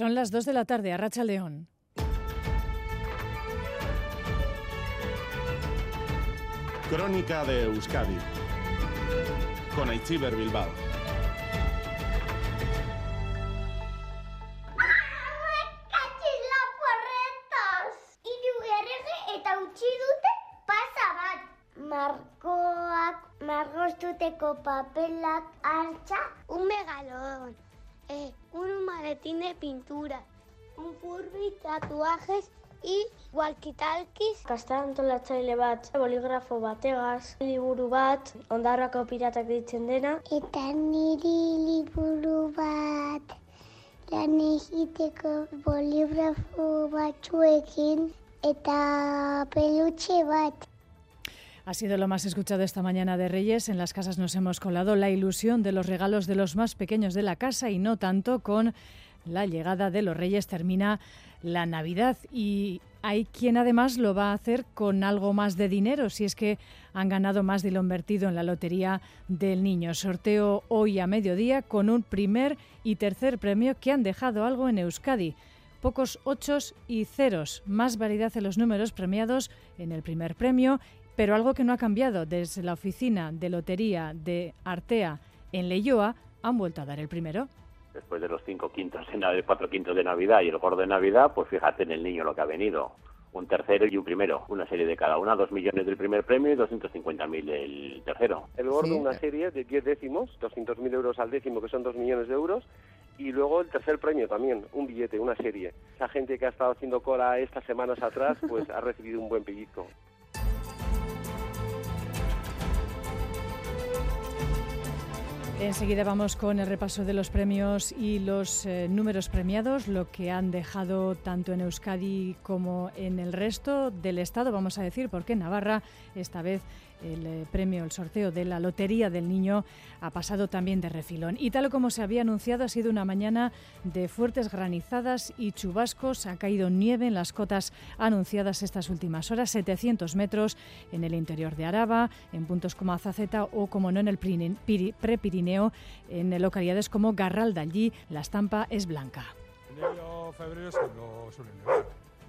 Son las 2 de la tarde a Racha León. Crónica de Euskadi con Aichiber Bilbao. Markoak, margostuteko papelak hartza, un megalodón, eh, un maletín de pintura, un furby, tatuajes y walkie-talkies. Kastarantolatzaile bat, bolígrafo bategaz, liburu bat, ondarrako piratak ditzen dena. Eta niri liburu bat, lan egiteko bolígrafo batzuekin eta peluche bat. Ha sido lo más escuchado esta mañana de Reyes. En las casas nos hemos colado la ilusión de los regalos de los más pequeños de la casa y no tanto con la llegada de los Reyes. Termina la Navidad y hay quien además lo va a hacer con algo más de dinero, si es que han ganado más de lo invertido en la lotería del niño. Sorteo hoy a mediodía con un primer y tercer premio que han dejado algo en Euskadi pocos ochos y ceros, más variedad en los números premiados en el primer premio, pero algo que no ha cambiado desde la oficina de lotería de Artea en Leyoa han vuelto a dar el primero. Después de los cinco quintos, de cuatro quintos de Navidad y el gordo de Navidad, pues fíjate en el niño lo que ha venido un tercero y un primero, una serie de cada una, dos millones del primer premio y 250.000 del tercero. El gordo, una serie de 10 décimos, 200.000 euros al décimo, que son dos millones de euros, y luego el tercer premio también, un billete, una serie. Esa gente que ha estado haciendo cola estas semanas atrás, pues ha recibido un buen pellizco. Enseguida vamos con el repaso de los premios y los eh, números premiados, lo que han dejado tanto en Euskadi como en el resto del Estado, vamos a decir, porque Navarra esta vez el eh, premio, el sorteo de la Lotería del Niño ha pasado también de refilón. Y tal como se había anunciado, ha sido una mañana de fuertes granizadas y chubascos. Ha caído nieve en las cotas anunciadas estas últimas horas, 700 metros en el interior de Araba, en puntos como Azaceta o, como no, en el Prepirineo, en localidades como Garralda. Allí la estampa es blanca. Enero, febrero es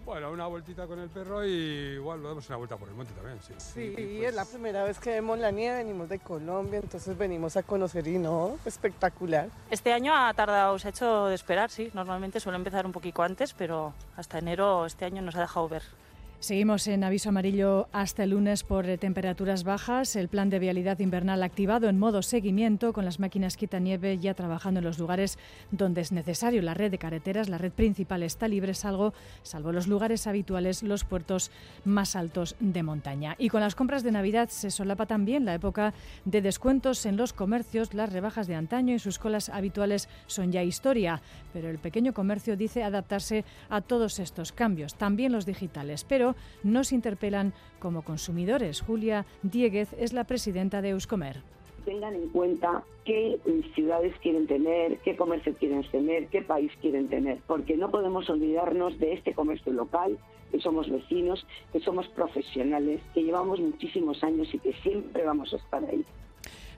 bueno, una vueltita con el perro y igual lo damos una vuelta por el monte también, sí. Sí, pues es la primera vez que vemos la nieve, venimos de Colombia, entonces venimos a conocer y no, espectacular. Este año ha tardado, se ha hecho de esperar, sí. Normalmente suele empezar un poquito antes, pero hasta enero este año nos ha dejado ver. Seguimos en aviso amarillo hasta el lunes por eh, temperaturas bajas. El plan de vialidad invernal activado en modo seguimiento con las máquinas quitanieve ya trabajando en los lugares donde es necesario. La red de carreteras, la red principal está libre, salvo, salvo los lugares habituales, los puertos más altos de montaña. Y con las compras de Navidad se solapa también la época de descuentos en los comercios. Las rebajas de antaño y sus colas habituales son ya historia, pero el pequeño comercio dice adaptarse a todos estos cambios, también los digitales. Pero nos interpelan como consumidores. Julia Dieguez es la presidenta de Euskomer tengan en cuenta qué ciudades quieren tener, qué comercio quieren tener, qué país quieren tener, porque no podemos olvidarnos de este comercio local, que somos vecinos, que somos profesionales, que llevamos muchísimos años y que siempre vamos a estar ahí.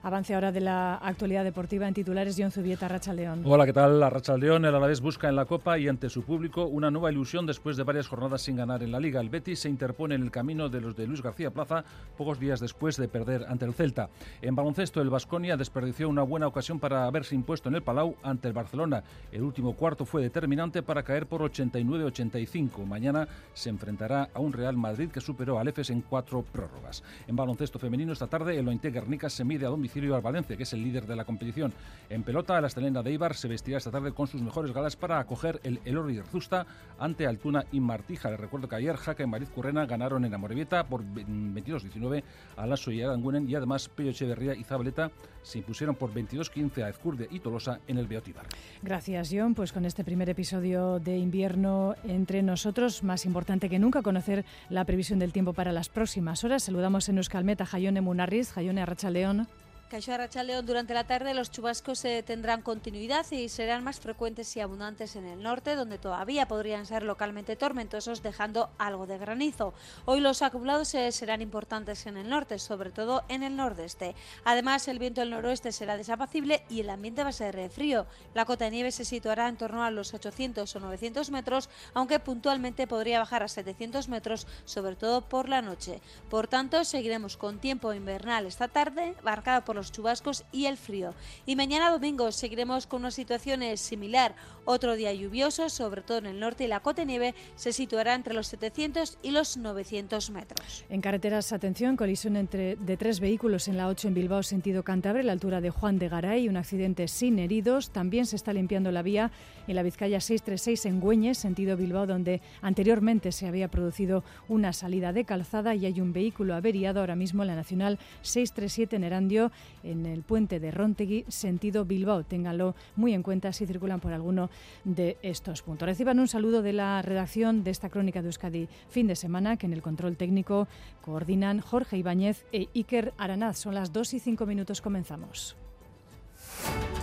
Avance ahora de la actualidad deportiva en titulares, John Zubieta, Racha León. Hola, ¿qué tal? La Racha León, el Alavés busca en la Copa y ante su público una nueva ilusión después de varias jornadas sin ganar en la Liga. El Betis se interpone en el camino de los de Luis García Plaza pocos días después de perder ante el Celta. En baloncesto, el Vasconia desperdició una buena ocasión para haberse impuesto en el Palau ante el Barcelona. El último cuarto fue determinante para caer por 89-85. Mañana se enfrentará a un Real Madrid que superó al EFES en cuatro prórrogas. En baloncesto femenino, esta tarde, el Ointe Guernica se mide a domicilio al Valencia, que es el líder de la competición. En pelota, la estelena de Ibar se vestirá esta tarde con sus mejores galas para acoger el Elorri Zusta ante Altuna y Martija. Les recuerdo que ayer Jaca y Mariz Currena ganaron en Amorebieta por 22-19 a Lasso y Arangunen y además Pello Echeverría y Zabaleta se impusieron por 22-15 a Ezcurde y Tolosa en el Beotíbar. Gracias, John. Pues con este primer episodio de invierno entre nosotros, más importante que nunca conocer la previsión del tiempo para las próximas horas. Saludamos en Euskalmet a Jayone Munarriz, Jayone Arracha León. Caixo León durante la tarde los chubascos se tendrán continuidad y serán más frecuentes y abundantes en el norte, donde todavía podrían ser localmente tormentosos, dejando algo de granizo. Hoy los acumulados serán importantes en el norte, sobre todo en el nordeste. Además, el viento del noroeste será desapacible y el ambiente va a ser frío. La cota de nieve se situará en torno a los 800 o 900 metros, aunque puntualmente podría bajar a 700 metros, sobre todo por la noche. Por tanto, seguiremos con tiempo invernal esta tarde, marcado por los chubascos y el frío. Y mañana domingo seguiremos con una situación similar. Otro día lluvioso, sobre todo en el norte, y la cota de nieve se situará entre los 700 y los 900 metros. En carreteras, atención, colisión entre, de tres vehículos en la 8 en Bilbao, sentido Cantabria, la altura de Juan de Garay, un accidente sin heridos. También se está limpiando la vía en la Vizcaya 636 en Güeñes, sentido Bilbao, donde anteriormente se había producido una salida de calzada y hay un vehículo averiado ahora mismo en la Nacional 637 en Erandio, en el puente de Rontegui, sentido Bilbao. Ténganlo muy en cuenta si circulan por alguno de estos puntos. Reciban un saludo de la redacción de esta crónica de Euskadi fin de semana, que en el control técnico coordinan Jorge Ibáñez e Iker Aranaz. Son las 2 y 5 minutos, comenzamos.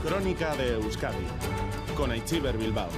Crónica de Euskadi con Aichiber Bilbao.